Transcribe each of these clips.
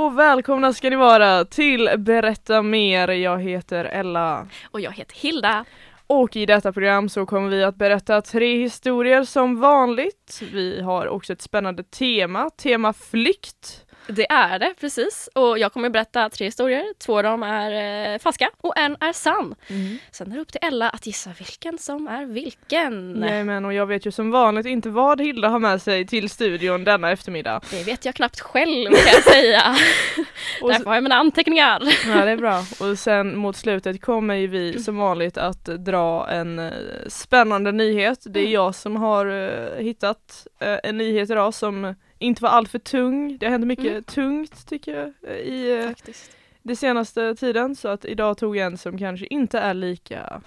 Och välkomna ska ni vara till Berätta mer. Jag heter Ella. Och jag heter Hilda. Och i detta program så kommer vi att berätta tre historier som vanligt. Vi har också ett spännande tema, tema flykt. Det är det, precis. Och jag kommer berätta tre historier. Två av dem är eh, falska och en är sann. Sen är det upp till Ella att gissa vilken som är vilken. Jajamän, och jag vet ju som vanligt inte vad Hilda har med sig till studion denna eftermiddag. Det vet jag knappt själv kan jag säga. Därför har jag mina anteckningar. Ja det är bra. Och sen mot slutet kommer ju vi som vanligt att dra en eh, spännande nyhet. Det är Mm. jag som har eh, hittat eh, en nyhet idag som inte var alltför tung. Det har hänt mycket Mm. tungt tycker jag i eh, Faktiskt. den senaste tiden så att idag tog jag en som kanske inte är lika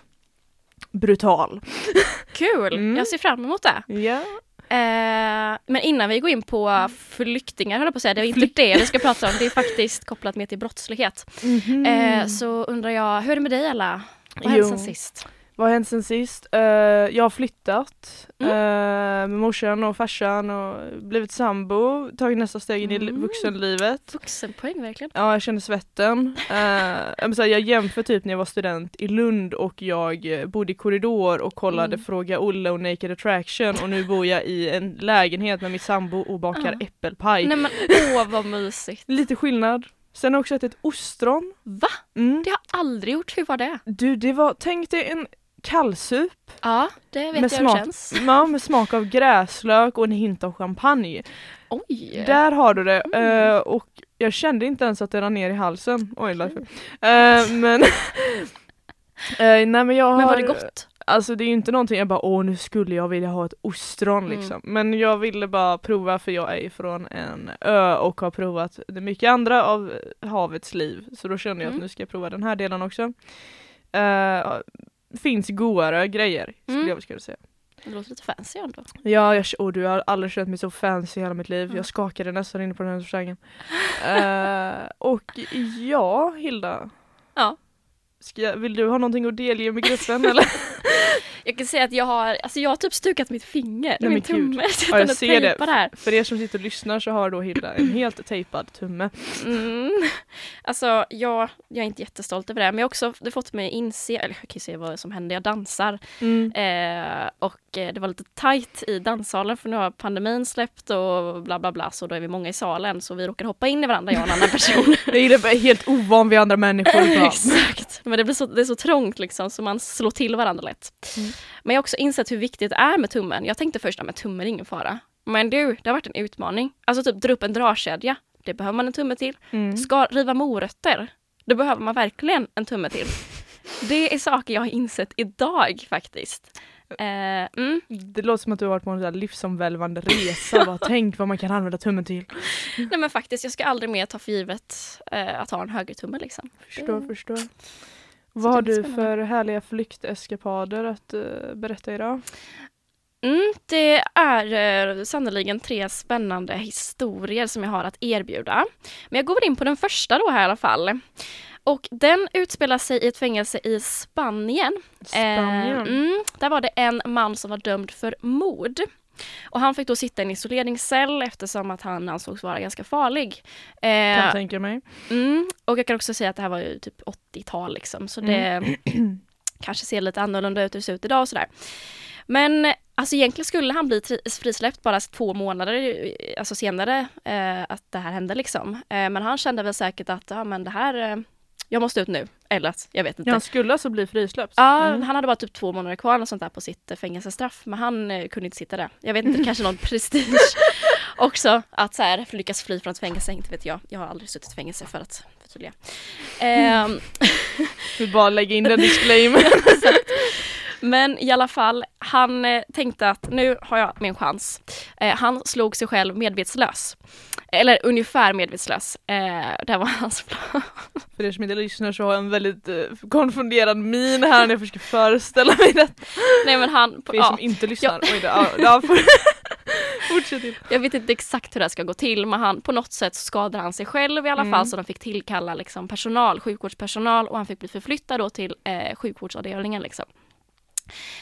brutal. Kul! Mm. Jag ser fram emot det. Ja. Eh, men innan vi går in på flyktingar höll jag på att säga, det är inte det vi ska prata om. Det är faktiskt kopplat mer till brottslighet. Mhm. Eh, så undrar jag, hur är det med dig Ella? Vad har hänt sen sist? Vad har hänt sen sist? Eh, jag har flyttat Mm. eh, med morsan och farsan och blivit sambo, tagit nästa steg in i Mm. vuxenlivet. Vuxenpoäng verkligen. Ja, jag känner svetten. Uh, jag, jämför typ när jag var student i Lund och jag bodde i korridor och kollade Mm. Fråga Olle och Naked Attraction och nu bor jag i en lägenhet med min sambo och bakar äppelpaj. Nej men åh vad mysigt. Lite skillnad. Sen har jag också ätit ostron. Va? Mm. Det har jag aldrig gjort, hur var det? Du, det var, tänk dig en kallsup Ja, det vet Med jag smak. känns. ja, med smak av gräslök och en hint av champagne. Oj! Där har du det. Mm. Eh, och jag kände inte ens att det rann ner i halsen. Oj, varför? Eh, men Eh, nej men jag har, Men var det gott? Alltså det är ju inte någonting jag bara åh nu skulle jag vilja ha ett ostron Mm. liksom. Men jag ville bara prova för jag är från en ö och har provat mycket andra av havets liv. Så då kände jag att Mm. nu ska jag prova den här delen också. Eh, finns godare grejer skulle Mm. jag skulle säga. Det låter lite fancy ändå. Ja, jag, och du har aldrig känt mig så fancy i hela mitt liv. Mm. Jag skakade nästan inne på den här restaurangen. Eh, och ja, Hilda. Ja. Ska vill du ha någonting att delge med gruppen eller? Jag kan säga att jag har, alltså jag har typ stukat mitt finger, Nej, min tumme. Ja, jag ser det. här. För er som sitter och lyssnar så har då Hilda en helt tejpad tumme. Mm. Alltså jag, jag är inte jättestolt över det, men jag har också det fått mig inse, eller jag kan se vad som händer, jag dansar. Mm. Eh, och eh, det var lite tajt i danssalen för nu har pandemin släppt och bla bla bla så då är vi många i salen så vi råkar hoppa in i varandra jag och en annan person. Jag är helt ovan vid andra människor. Exakt, men det, blir så, det är så trångt liksom så man slår till varandra lätt. Mm. Men jag har också insett hur viktigt det är med tummen. Jag tänkte först att tummen är ingen fara. Men du, det har varit en utmaning. Alltså typ dra upp en dragkedja, det behöver man en tumme till. Mm. Ska riva morötter, det behöver man verkligen en tumme till. Det är saker jag har insett idag faktiskt. Eh, mm. Det låter som att du har varit på en livsomvälvande resa. bara, tänk vad man kan använda tummen till. Nej men faktiskt, jag ska aldrig mer ta för givet eh, att ha en högertumme liksom. Förstår, Det- förstår. Vad har blir du för härliga flykteskapader att eh, berätta idag? Mm, det är eh, sannoliken tre spännande historier som jag har att erbjuda. Men jag går väl in på den första då här i alla fall. Och den utspelar sig i ett fängelse i Spanien. Spanien? Eh, mm, där var det en man som var dömd för mord. Och han fick då sitta i en isoleringscell eftersom att han ansågs vara ganska farlig. Eh, Kan tänka mig. Mm, och jag kan också säga att det här var ju typ 80-tal liksom, så det kanske ser lite annorlunda ut hur det ser ut idag och sådär. Men alltså egentligen skulle han bli frisläppt bara två månader alltså senare eh, att det här hände liksom. Eh, men han kände väl säkert att ja, men det här, eh, jag måste ut nu. Eller att, jag vet inte. Ja, han skulle alltså bli frisläppt? Ja, Mm. han hade bara typ två månader kvar och sånt där på sitt eh, fängelsestraff. Men han eh, kunde inte sitta där. Jag vet inte, kanske någon prestige också. Att så här, lyckas fly från ett fängelse, inte vet jag. Jag har aldrig suttit i fängelse för att förtydliga. Vi bara lägga in den disclaimer. Men i alla fall, han eh, tänkte att nu har jag min chans. Eh, han slog sig själv medvetslös. Eller ungefär medvetslös. Eh, det var hans plan. För er som inte lyssnar så har jag en väldigt eh, konfunderad min här när jag försöker föreställa mig det. Nej men han... För er ja, som inte lyssnar. Oj då, ja, ja, får- Fortsätt jag vet inte exakt hur det här ska gå till men han, på något sätt skadade han sig själv i alla Mm. fall så de fick tillkalla liksom, personal, sjukvårdspersonal och han fick bli förflyttad då till eh, sjukvårdsavdelningen. Liksom.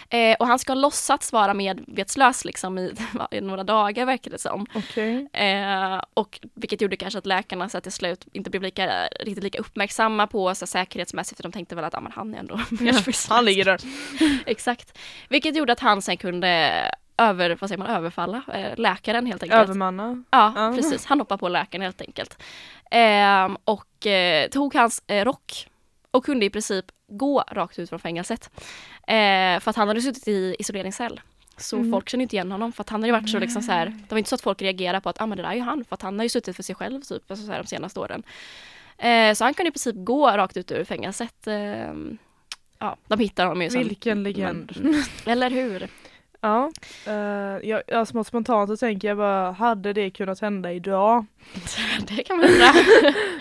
Eh, och han ska ha låtsats vara medvetslös liksom, i, i några dagar verkar det som. Okej. Eh, och vilket gjorde kanske att läkarna så till slut inte blev lika, riktigt lika uppmärksamma på så här, säkerhetsmässigt för de tänkte väl att ah, han är ändå medvetslös. Han ligger där. Exakt. Vilket gjorde att han sen kunde över, vad säger man, överfalla eh, läkaren helt enkelt. Övermanna. Ja, Ja. precis. Han hoppade på läkaren helt enkelt. Ehm, och eh, tog hans eh, rock och kunde i princip gå rakt ut från fängelset. Eh, för att han hade suttit i isoleringscell. Så Mm. folk kände inte igen honom för att han hade ju varit så liksom så här, det var inte så att folk reagerade på att ah, men det där är ju han för att han har ju suttit för sig själv typ alltså så här, de senaste åren. Eh, så han kunde i princip gå rakt ut ur fängelset. Eh, ja, de hittar honom ju sen. Vilken legend. Eller hur? Ja, uh, jag, jag, smått spontant så tänker jag bara, hade det kunnat hända idag? det kan man undra.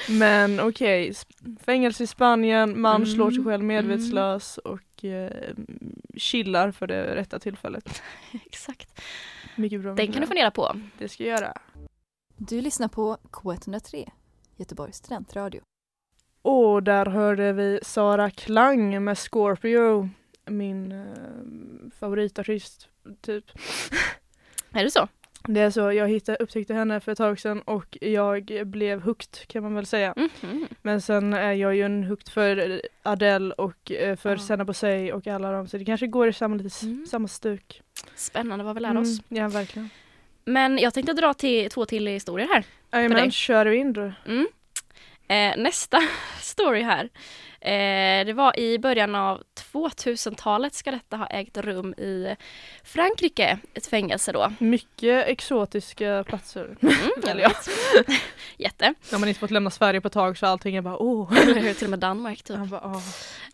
Men okej, sp- fängelse i Spanien, man Mm, slår sig själv medvetslös och eh, chillar för det rätta tillfället. Exakt. Mycket bra. Den kan du fundera på. Det ska jag göra. Du lyssnar på K103, Göteborgs studentradio. Och där hörde vi Sara Klang med Scorpio. Min eh, favoritartist, typ. Är det så? Det är så, jag hittade, upptäckte henne för ett tag sedan och jag blev hooked kan man väl säga. Mhm. Men sen är jag ju en hooked för Adele och eh, för Ja. Senna Bosei och alla dem så det kanske går i samma, lite, Mm. samma stuk. Spännande vad vi lär oss. Mm, ja verkligen. Men jag tänkte dra till två till historier här. Jajamän, kör du in då. Mm. Eh, nästa story här. Eh, det var i början av 2000-talet ska detta ha ägt rum i Frankrike, ett fängelse då. Mycket exotiska platser. Mm, Eller ja. Jätte. När man inte fått lämna Sverige på ett tag så allting är bara åh. Hur, till och med Danmark typ. Bara, åh.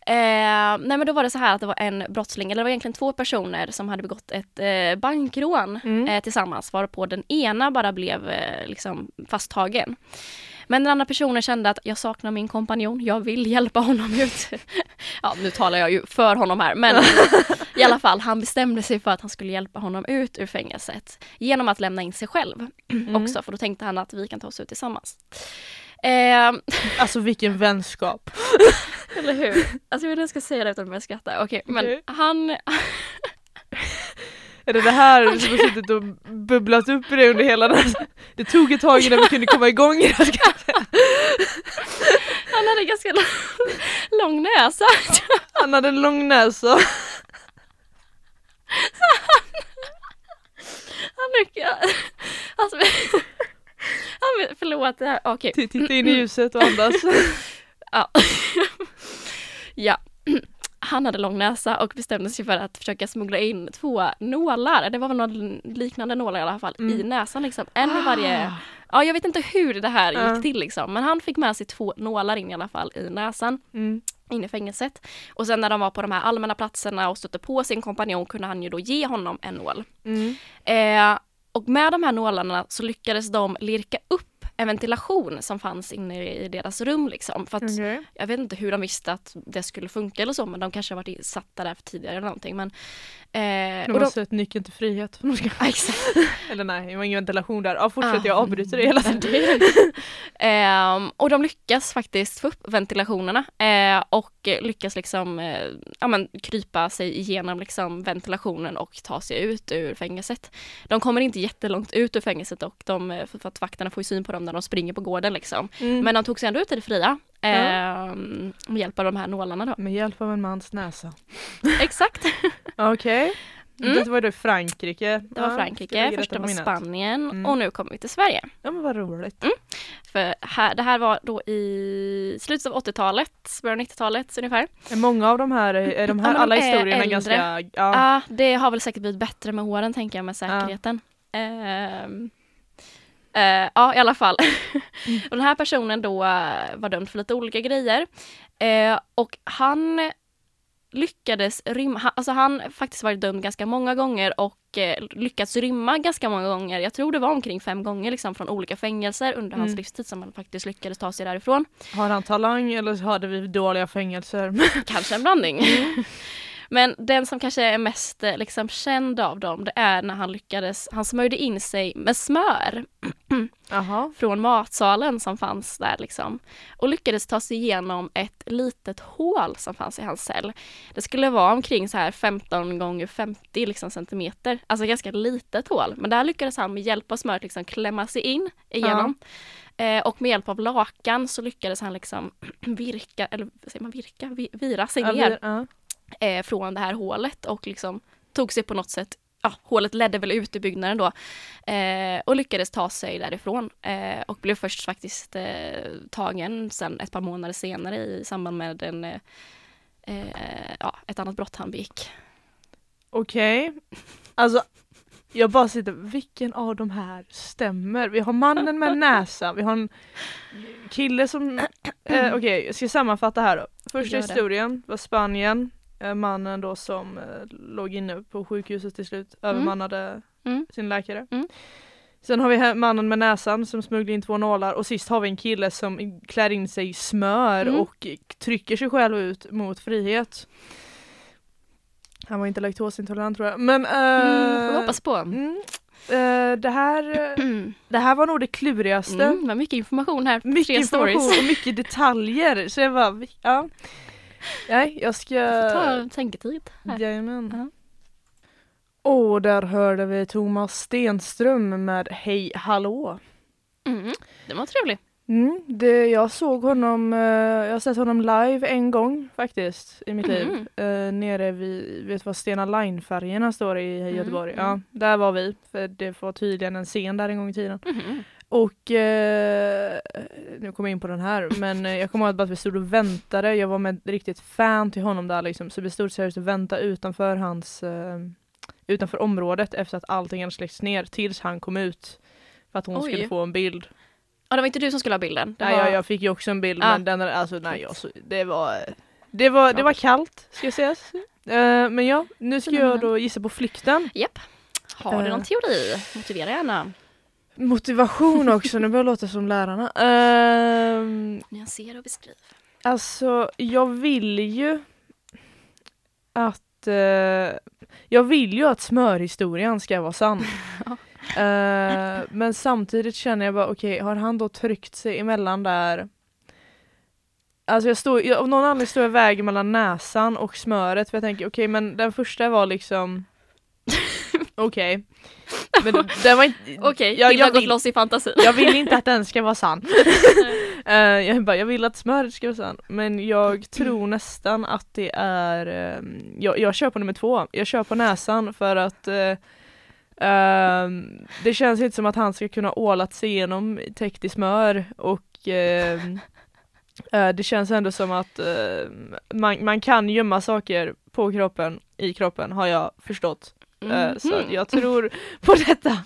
Eh, nej men då var det så här att det var en brottsling, eller det var egentligen två personer som hade begått ett eh, bankrån Mm. eh, tillsammans varpå den ena bara blev eh, liksom fasttagen. Men den andra personen kände att jag saknar min kompanjon, jag vill hjälpa honom ut. ja, nu talar jag ju för honom här, men i alla fall, han bestämde sig för att han skulle hjälpa honom ut ur fängelset genom att lämna in sig själv Mm. också, för då tänkte han att vi kan ta oss ut tillsammans. Eh, Alltså vilken vänskap. eller hur? Alltså jag vet inte jag ska säga det utan att börja skratta. Okej, men Okej. han, Är det det här som har suttit och bubblat upp i det under hela den här... Det tog ett tag innan vi kunde komma igång i det säga. han hade ganska lång, lång näsa. Han hade en lång näsa. Han mycket, alltså, han, förlåt, det här, okej. T- Titta in i ljuset och andas. Ja. ja. Han hade lång näsa och bestämde sig för att försöka smuggla in två nålar, det var väl någon liknande nålar i alla fall, Mm. i näsan liksom. En i varje, ja jag vet inte hur det här gick till liksom, men han fick med sig två nålar in i alla fall i näsan. Mm. in i fängelset. Och sen när de var på de här allmänna platserna och stötte på sin kompanjon kunde han ju då ge honom en nål. Mm. Eh, och med de här nålarna så lyckades de lirka upp en ventilation som fanns inne i deras rum liksom. För att Okej. jag vet inte hur de visste att det skulle funka eller så men de kanske har varit satta där för tidigare eller någonting. Men, eh, De har de, sett nyckeln till frihet. Exakt. Eller nej, det var ingen ventilation där. Ja, fortsätt, Ah. jag avbryter det hela tiden. Ehm, och de lyckas faktiskt få upp ventilationerna eh, och lyckas liksom eh, ja, men, krypa sig igenom liksom, ventilationen och ta sig ut ur fängelset. De kommer inte jättelångt ut ur fängelset och de, eh, för att vakterna får ju syn på dem när de springer på gården liksom. Mm. Men de tog sig ändå ut i det fria ehm, med hjälp av de här nålarna då. Med hjälp av en mans näsa. Exakt, Okej. Mm. Det var i Frankrike. det var Ja, Frankrike, lägga första var. Spanien Mm. och nu kommer vi till Sverige. Ja men vad roligt. För här, det här var då i slutet av 80-talet, början av 90-talet ungefär. Är många av de här, är de här Ja, de alla är historierna äldre. ganska, ja. Ja, det har väl säkert blivit bättre med åren tänker jag med säkerheten. Ehm, eh, ja, i alla fall. Mm. och den här personen då eh, var dömd för lite olika grejer. Eh, och han lyckades rymma. Han, alltså han faktiskt varit dömd ganska många gånger och eh, lyckats rymma ganska många gånger. Jag tror det var omkring fem gånger liksom, från olika fängelser under hans Mm. livstid som han faktiskt lyckades ta sig därifrån. Har han talang eller så hade vi dåliga fängelser? Kanske en blandning. Men den som kanske är mest eh, liksom, känd av dem, det är när han lyckades, han smörjde in sig med smör från matsalen som fanns där liksom. Och lyckades ta sig igenom ett litet hål som fanns i hans cell. Det skulle vara omkring så här 15 gånger 50 liksom, centimeter. Alltså ganska litet hål. Men där lyckades han med hjälp av smöret liksom klämma sig in igenom. Eh, och med hjälp av lakan så lyckades han liksom virka, eller vad säger man virka? Vi, vira sig Ja, ner ja. Eh, från det här hålet och liksom tog sig på något sätt Ja, hålet ledde väl ut i byggnaden då eh, och lyckades ta sig därifrån eh, och blev först faktiskt eh, tagen sen ett par månader senare i samband med en, eh, eh, ja, ett annat brott han begick. Okej. Alltså, jag bara sitter, vilken av de här stämmer? Vi har mannen med näsa, vi har en kille som, eh, okej jag ska sammanfatta här då. Första historien var Spanien, mannen då som eh, låg inne på sjukhuset till slut, övermannade Mm. sin läkare. Mm. Sen har vi mannen med näsan som smugglade in två nålar och sist har vi en kille som klär in sig i smör Mm. och trycker sig själv ut mot frihet. Han var inte laktosintolerant tror jag. Men Mm, får eh, hoppas på. mm, eh, det, här, eh, Mm. det här var nog det klurigaste. Mm, det var mycket information här. Mycket information stories. och mycket detaljer. Så jag bara, ja. Nej, jag ska... Ta tänketid. här. Jajamän. Ja. Och där hörde vi Thomas Stenström med Hej hallå. Mm. Det var trevligt. Mm, det, jag såg honom, eh, jag har sett honom live en gång faktiskt i mitt liv. Mhm. Eh, nere vid, vet du vad Stena Line-färgerna står i Göteborg? mm. Ja, där var vi. För det var tydligen en scen där en gång i tiden. Mhm. Och eh, nu kommer jag in på den här men eh, jag kommer ihåg att vi stod och väntade. Jag var med riktigt fan till honom där liksom. Så vi stod seriöst och väntade utanför hans eh, utanför området efter att allting hade släckts ner tills han kom ut. För att hon Oj. skulle få en bild. Ja, det var inte du som skulle ha bilden. Nej, var... jag, jag fick ju också en bild Ah. men den alltså nej jag, så, det var det var, det var kallt ska sägas. Eh, men ja, nu ska jag då gissa på flykten. Japp. Har du Eh. någon teori? Motivera gärna. Motivation också, nu börjar jag låta som lärarna. Ehm, Nyansera och beskriv. Alltså jag vill ju att eh, jag vill ju att smörhistorien ska vara sann. Eh, men samtidigt känner jag bara okej, har han då tryckt sig emellan där? Alltså jag står, jag, av någon anledning står jag väger mellan näsan och smöret för jag tänker okej men den första var liksom Okej. Men den var inte Okej, jag, Hilda har jag, gått vill, loss i fantasin. jag vill inte att den ska vara sann. Eh, jag, bara, jag vill att smöret ska vara sann. Men jag tror nästan att det är, ehm, jag, jag kör på nummer två. Jag kör på näsan för att ehm, det känns inte som att han ska kunna ålat sig igenom täckt i smör och ehm, eh, det känns ändå som att man, man kan gömma saker på kroppen, i kroppen har jag förstått. Eh, så Mhm. jag tror på detta.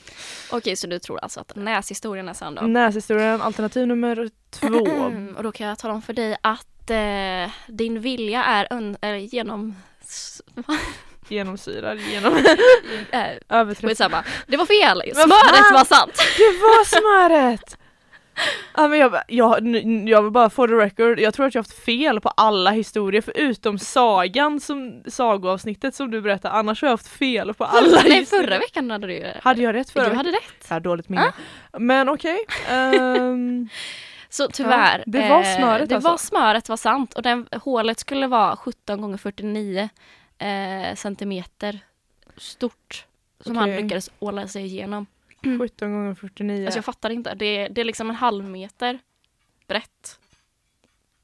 Okej, så du tror alltså att näshistorien är sann då? Näshistorien, alternativ nummer två. Mm, och då kan jag tala om för dig att eh, din vilja är, är genom... Genomsyrad genom äh, överträff. skitsamma. Det var fel! Smöret var sant! Det var smöret! Ja, men jag, jag, jag vill bara få the record, jag tror att jag har haft fel på alla historier förutom sagan som sagoavsnittet som du berättade, annars har jag haft fel på alla Nej, historier. förra veckan hade du ju... Hade jag rätt förra Du hade rätt. Jag har dåligt minne. Men okej. ehm, Så tyvärr. Ja, det var eh, smöret Det alltså. var smöret var sant och den, hålet skulle vara 17 gånger 49 eh, centimeter stort. Som han Okej. lyckades åla sig igenom. 17 gånger 49. Alltså jag fattar inte. Det, det är liksom en halv meter brett.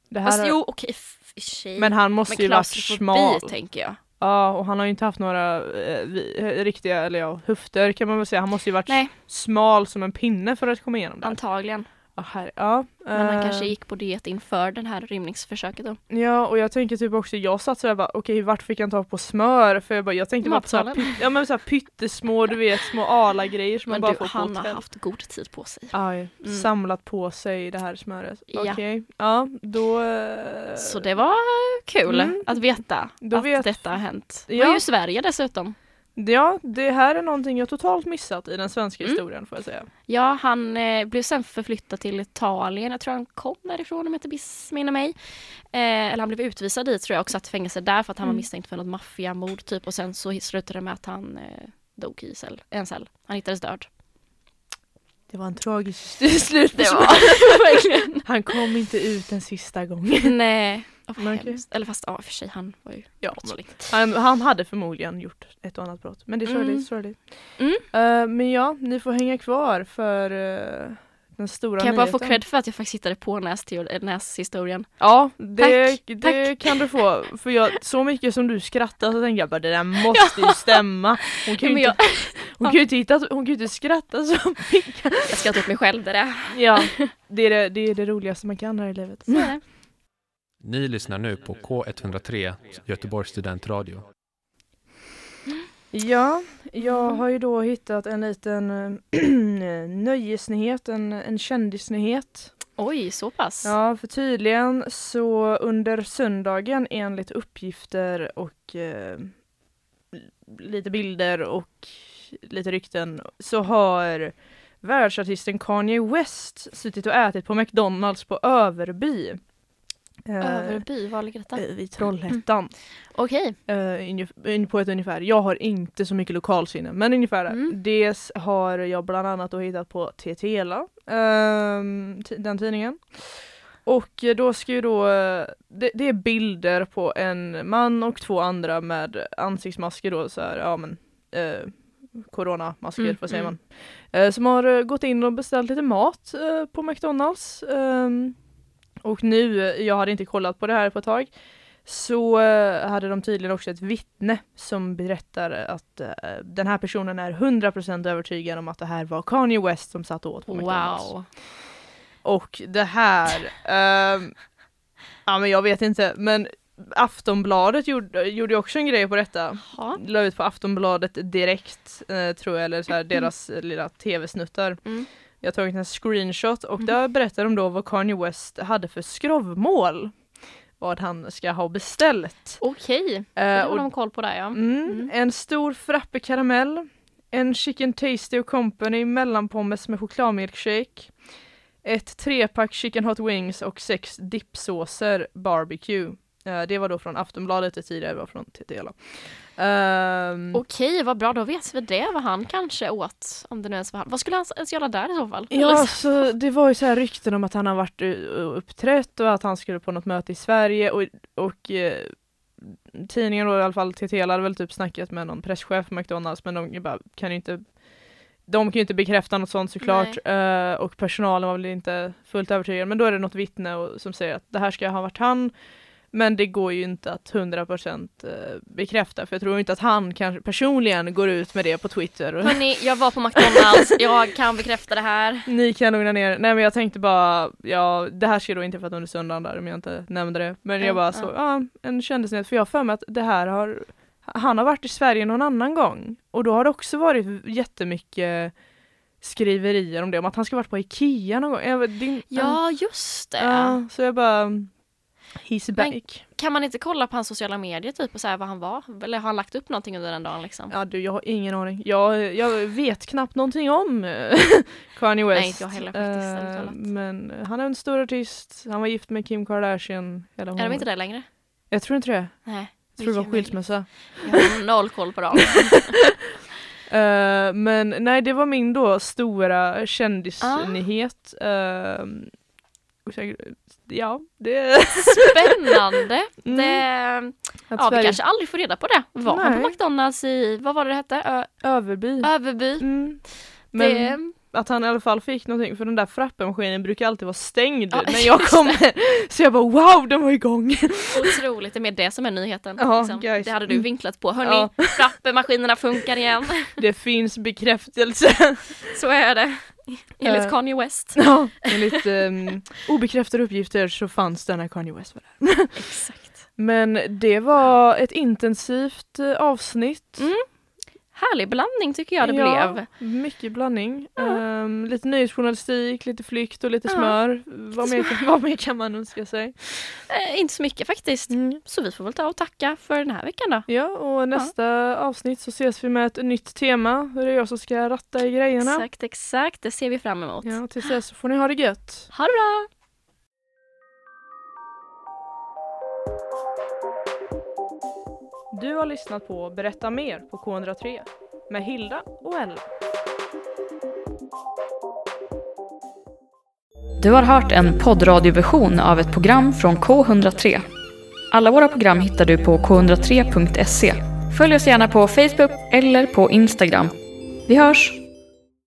det här Fast har- jo, okej, sig. men han måste Men ju varit smal. tänker jag. Ja, och han har ju inte haft några eh, eh, riktiga, eller ja, höfter kan man väl säga. Han måste ju varit Nej. smal som en pinne för att komma igenom det. Antagligen. Ja, här, ja. Men han eh, kanske gick på diet inför den här rymningsförsöket då. Ja och jag tänker typ också, jag satt sådär bara okej vart fick han ta på smör? För jag, bara, jag tänkte bara på såhär, pyt, ja, men såhär pyttesmå du vet små ala-grejer som man Men bara du, får på han har haft god tid på sig. Aj, Mm. samlat på sig det här smöret. Ja. Okej, ja då... eh, Så det var kul Mm. att veta Då att vet- detta har hänt. Det Ja. var ju Sverige dessutom. Ja, det här är någonting jag totalt missat i den svenska Mm. historien får jag säga. Ja, han eh, blev sen förflyttad till Italien. Jag tror han kom därifrån om jag inte missminner mig. Eh, eller han blev utvisad dit tror jag och satt i fängelse där för att han var Mm. misstänkt för något maffiamord typ och sen så slutade det med att han eh, dog i cell, en cell. Han hittades död. Det var en tragisk slut. Det var verkligen. Han kom inte ut en sista gång. Nej. Oh, hemskt. Eller fast ja, för sig han var ju Ja, brottsling. Han, han hade förmodligen gjort ett och annat brott. Men det är sorgligt, Mm. sorgligt. Mm. Eh, men ja, ni får hänga kvar för eh, den stora Kan jag bara nyheten. få cred för att jag faktiskt hittade på näshistorien? Ja, det, Tack, det kan du få. För jag, så mycket som du skrattar så tänker jag bara det där måste ju stämma. Hon kan ju inte, hon kan ju inte, hitta, hon kan inte skratta så mycket. jag skrattar upp mig själv, det där. Ja, det är det, det är det roligaste man kan här i livet. Så det. Ni lyssnar nu på K103, Göteborgs studentradio. Ja, jag har ju då hittat en liten äh, nöjesnyhet, en, en kändisnyhet. Oj, så pass? Ja, för tydligen så under söndagen enligt uppgifter och eh, lite bilder och lite rykten så har världsartisten Kanye West suttit och ätit på McDonalds på Överby. Eh, Överby, var ligger detta? eh, vid Trollhättan. Okej. Eh, ungef- un- på ett ungefär. Jag har inte så mycket lokalsinne men ungefär där. Mm. Det har jag bland annat då hittat på TTela, ehm, den tidningen. Och eh, då ska ju då, eh, det, det är bilder på en man och två andra med ansiktsmasker då så här, ja men eh, coronamasker, Mm, vad säger mm. man? Eh, som har eh, gått in och beställt lite mat eh, på McDonalds. Och nu, eh, jag hade inte kollat på det här på ett tag, så eh, hade de tydligen också ett vittne som berättar att eh, den här personen är 100% övertygad om att det här var Kanye West som satt åt på McDonalds. Wow. Och det här, ehm, ja men jag vet inte, men Aftonbladet gjorde, gjorde också en grej på detta. Ja. La ut på Aftonbladet direkt, eh, tror jag, eller så här, deras eh, lilla tv-snuttar. Mm. Jag har tagit en screenshot och där berättar de då vad Kanye West hade för skrovmål. Vad han ska ha beställt. Okej, Eh, det har och, de koll på där ja. mm, Mm. En stor frappe karamell, en chicken tasty och company mellanpommes med chokladmilkshake, ett trepack chicken hot wings och sex dipsåser barbecue. Eh, det var då från Aftonbladet, det tidigare var från TTL. Um, Okej, vad bra, då vet vi det vad han kanske åt. Om det nu ens var han. Vad skulle han ens göra där i så fall? Ja, så det var ju så här rykten om att han har varit uh, uppträtt och att han skulle på något möte i Sverige och, och eh, tidningen då i alla fall, TT hade väl typ snackat med någon presschef på McDonalds men de bara kan ju inte de kan ju inte bekräfta något sånt såklart eh, och personalen var väl inte fullt övertygad men då är det något vittne och, som säger att det här ska ha varit han men det går ju inte att 100% eh, bekräfta för jag tror inte att han kanske personligen går ut med det på Twitter. Hörni, jag var på McDonalds, jag kan bekräfta det här. Ni kan lugna ner er. Nej men jag tänkte bara, ja det här ska då inte för att under söndagen där om jag inte nämnde det. Men Ja, jag bara ja. så, ja en kändisnyhet för jag har för mig att det här har, han har varit i Sverige någon annan gång. Och då har det också varit jättemycket skriverier om det, om att han ska varit på Ikea någon gång. Vet, din, Ja, just det. ja, så jag bara, he's Men- back. Kan man inte kolla på hans sociala medier typ och säga vad han var? Eller har han lagt upp någonting under den dagen liksom? Ja du, jag har ingen aning. Jag, jag vet knappt någonting om eh, Kanye West. Nej, inte jag heller faktiskt, talat. Men han är en stor artist, han var gift med Kim Kardashian. Eller hon. Är de inte det längre? Jag tror inte det. Nej. Jag tror det var skilsmässa. Jag har noll koll på dem. Eh, men nej, det var min då stora kändisnyhet. Ah. Uh, ja, det... Spännande! Mm. Det, att ja, vi Sverige- kanske aldrig får reda på det. Var han Nej. på McDonalds i, vad var det det hette? Ö, Överby. Överby? Mm. Men det, att han i alla fall fick någonting, för den där frappemaskinen brukar alltid vara stängd Ja, när jag kommer. Så jag bara wow, den var igång! otroligt, det är mer det som är nyheten. Ja, liksom. Det hade du vinklat på. Hörni, Ja. frappemaskinerna funkar igen. Det finns bekräftelse. Så är det. Enligt Eh. Kanye West. Ja, enligt um, obekräftade uppgifter så fanns denna Kanye West var där. Exakt. Men det var ett intensivt eh, avsnitt. Mm. Härlig blandning tycker jag det Ja. blev. Mycket blandning. Ehm, lite nyhetsjournalistik, lite flykt och lite Ja, smör. Vad mer, vad mer kan man önska sig? Eh, inte så mycket faktiskt. Mm. Så vi får väl ta och tacka för den här veckan då. Ja, och nästa avsnitt så ses vi med ett nytt tema. Det är jag som ska ratta i grejerna. Exakt, exakt. Det ser vi fram emot. Ja, tills dess så får ni ha det gött. Ha det bra! Du har lyssnat på Berätta mer på K103 med Hilda och Ella. Du har hört en poddradioversion av ett program från K103. Alla våra program hittar du på k103.se. Följ oss gärna på Facebook eller på Instagram. Vi hörs!